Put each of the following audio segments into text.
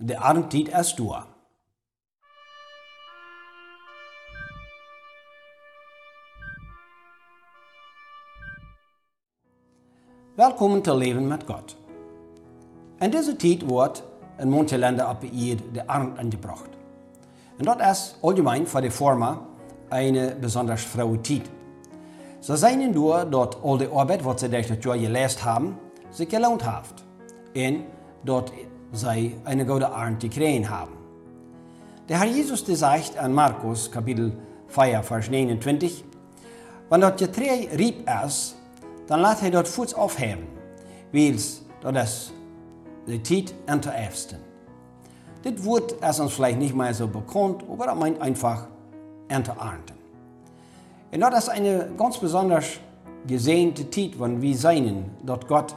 De armtijd is door. Welkom te leven met God. In deze tijd wordt in manche landen op de de arm aangebracht. En dat is algemeen voor de forma een besonders vroege tijd. Ze zijn door dat al de arbeid wat ze deze jaar geleerd hebben, zich geloond heeft. En dat zij een goede arm gekregen hebben. Der Herr Jesus die sagt an Markus Kapitel 4, Vers 29, wenn dort Getrei rieb ist, dann lässt er dort Fuß aufheben, weil das ist die Zeit in der Ersten. Das Wort ist uns vielleicht nicht mehr so bekannt, aber das meint einfach Ernte. Und das ist eine ganz besonders gesehnte Zeit, wenn wir sehen, dass Gott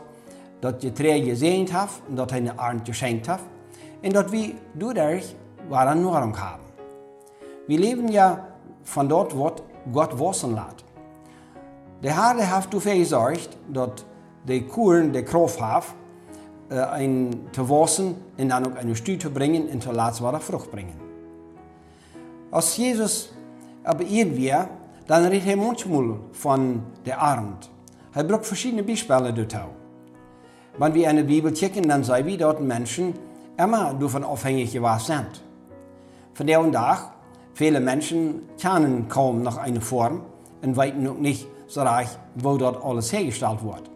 dat je trä gesehen hat und dat eine Ernte geschenkt hat und dass wir dadurch wahre Nahrung haben. Wir leben ja von dort, wo Gott wachsen lässt. Der Herr der hat dafür gesorgt, dass die Kuren, die Kraft haben, äh, ein zu wachsen und dann auch eine Stüte zu bringen und zu lassen Frucht bringen. Als Jesus aber irgendwie, dann redet er manchmal von der Armt. Er braucht verschiedene Beispiele dazu. Wenn wir eine Bibel checken, dann sehen wir dort Menschen immer davon abhängig gewesen sind. Von der und Tag, viele Menschen kennen kaum noch eine Form und wissen noch nicht so recht, wo dort alles hergestellt wird.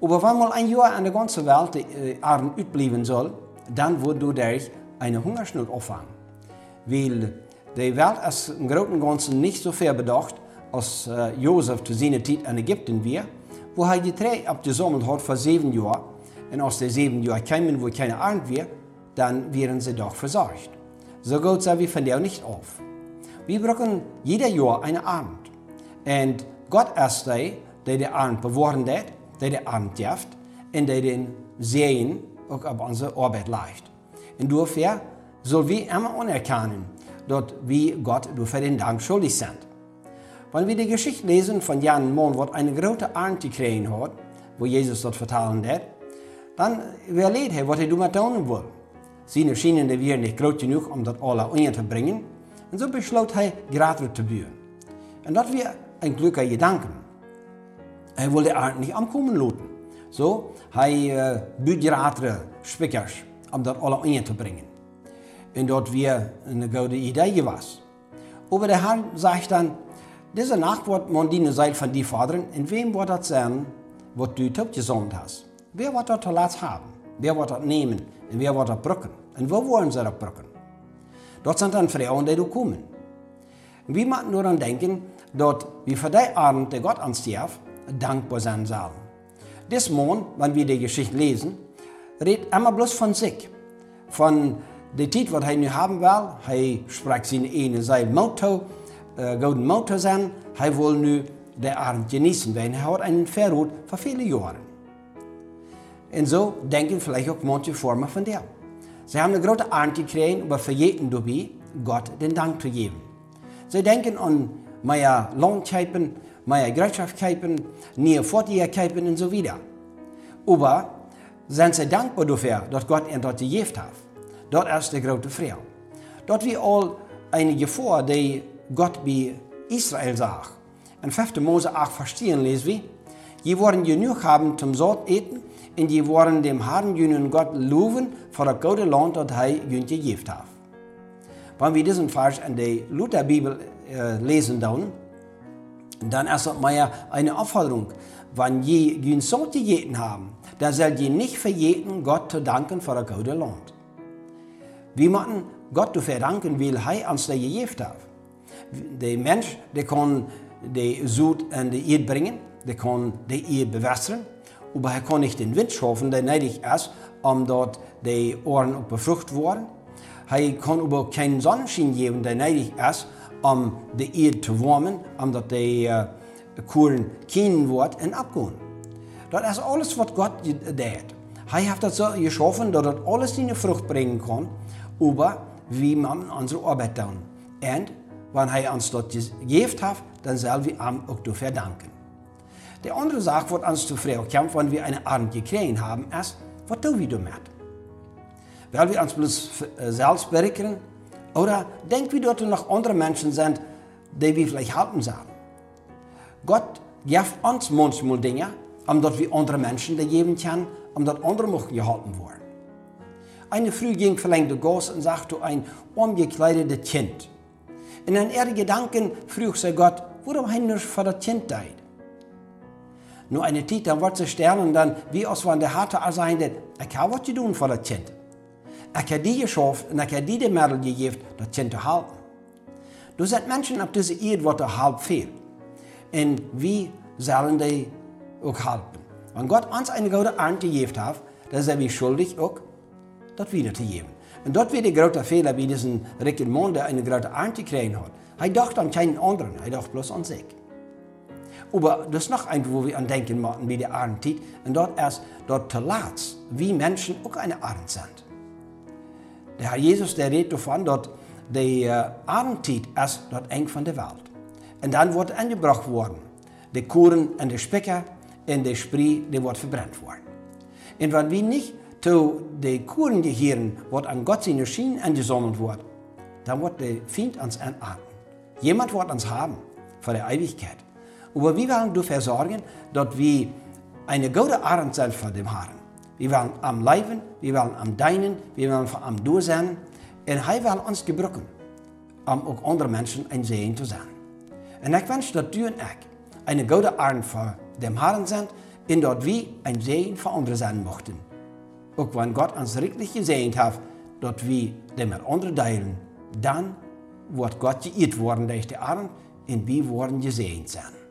Aber wenn mal ein Jahr an der ganzen Welt äh, Arm utbleiben soll, dann wird dadurch eine Hungersnot auffangen. Weil die Welt ist im Großen und Ganzen nicht so viel bedacht, als äh, Josef zu seiner Zeit in Ägypten war, wo er die drei abgesammelt hat vor sieben Jahren. Und als die sieben Jahre kamen, wo keine Arm war, dann wären sie doch versorgt. So geht es wie von der nicht auf. Wir brauchen jeder Jahr eine Abend. Und Gott ist der, der die Abend bewahren hat, der die Abend gibt und der den Sehen auch auf unsere Arbeit legt. Und dafür soll wir immer anerkennen, dass wir Gott dafür den Dank schuldig sind. Wenn wir die Geschichte lesen von Jan Mon, was eine große Ernte gekriegt hat, wo Jesus dort vertalen hat, dann überlegt er, was er damit tun will. Seine schienen die wir nicht groß genug, um das alle unterzubringen. Und so beschloss er, gratis zu bauen. Und das war ein glücklicher Gedanke. Er wollte Ernte nicht ankommen lassen. So, er äh, baut gratis Spickers, um das alle unterzubringen. Und dort war eine gute Idee gewesen. Aber der Herr sagt dann, diese Nacht wird man die Seil von die Vater, in wem wird das sein, was du gesandt hast? Wer wird das lassen haben? Wer wird das nehmen? Und wer wird das brücken? Und wo wollen sie das brücken? Dort sind dann Frauen, die kommen. Und wir müssen nur daran denken, dass wir für die Abend, der Gott uns darf, dankbar sein sollen. Das Morgen, wenn wir die Geschichte lesen, redet immer bloß von sich. Von der Zeit, was er nu haben will. Er spricht seine eine sein Motto, golden Motto sein. Er will nu der Abend genießen, weil er hat einen Verrot für viele Jahre. Und so denken vielleicht auch manche Formen von der. Sie haben eine große Ernte gekriegt, aber jeden dabei Gott den Dank zu geben. Sie denken an mehr Lohnkeipen, mehr Gesellschaftskeipen, nie Fortjährkeipen und so weiter. Aber sind sie dankbar dafür, dass Gott ihnen dort gegeben hat. Dat is de grote Frau. Dat wir al eine Gefahr, die Gott bei Israel zag. In 5. Mose 8 verstehen lesen wir, je worden genug haben zum Sort eten, und je worden dem Herrn jünen Gott loben für das gute Land, das er jünt gegeben hat. Wenn wir diesen Vers in der Lutherbibel äh, lesen, dann, dann ist das mehr eine Aufforderung. Wenn je jün Sort gegeben haben, dann soll je nicht verjeten, Gott zu danken für das gute Land. Wir müssen Gott dafür danken, weil er uns das gegeben hat. Der Mensch, der kann die Sud in die Erde bringen, der kann die Erde bewässern, aber er kann nicht den Wind schaffen, der nötig ist, um dort die Ohren befruchtet werden. Er kann aber keinen Sonnenschein geben, der nötig ist, um die Erde zu wärmen, um dort die uh, Kuren kennen wird und abgehen. Das ist alles, was Gott tut. Er hat das so geschaffen, dass das alles in die Frucht bringen kann aber wie man unsere Arbeit tun. Und wenn er uns dort gegeben hat, dann sollen wir ihm auch dafür danken. Die andere Sache, was uns zu Frage kommt, wenn wir eine Arm gekriegt haben, ist, was tun wir damit? weil wir uns bloß selbst berechnen? Oder denken wir, dass noch andere Menschen sind, die wir vielleicht helfen sollen? Gott gibt uns manchmal Dinge, omdat wir andere Menschen die können, omdat andere mogen geholpen worden. Eine Früh ging verlängerte Gas und sagte ein umgekleidetes Kind. In een ihre Gedanken frug sie Gott, warum hij nicht für das Kind deed? Nur eine Zeit, dann wird sie sterben, dann, wie aus van de harte als zijn, ich habe was doen für das Kind. Ich habe die geschafft und ich habe die de middel gegeven das Kind zu halten. Du sind Menschen auf dieser Erde, wat er halb fehlt. Und wie sollen die auch halten? Wenn Gott uns eine gute Ernte gegeben hat, dann sind wir schuldig auch, das wieder zu geben. Und dort wird der große Fehler, wie diesen Rick Mann, der eine große Ernte gekriegt hat. Er dachte an keinen anderen, er dachte bloß an sich. Aber das ist noch ein, wo wir an denken müssen, wie die Ernte. Und dort ist dort zu laat, wie Menschen auch eine Ernte sind. Der Herr Jesus, der redet davon, dass die Ernte ist dort eng von der Welt. Und dann wird angebracht worden. Die Kuren und die Specker und die Spree, die wird verbrannt worden. Und wenn wir nicht zu den Kuren gehören, wird an Gott seine Schienen angesammelt wird, dann wird der Feind uns entarten. Jemand wird uns haben für die Ewigkeit. Aber wir wollen dafür sorgen, dass wir eine gute Art sind für den Herrn. Wir wollen am Leben, wir wollen am Deinen, wir wollen am Du sein. Und er will uns gebruiken, um auch andere Menschen ein Segen zu sein. Und ich wünsche, dass du und ich eine gute Art für den Herrn sind, in dort wir ein Segen für andere sein möchten. Auch wenn Gott uns richtig gesegnet hat, dass wir dem mit anderen teilen, dann wird Gott geirrt worden durch die Arme und wir worden gesegnet sein.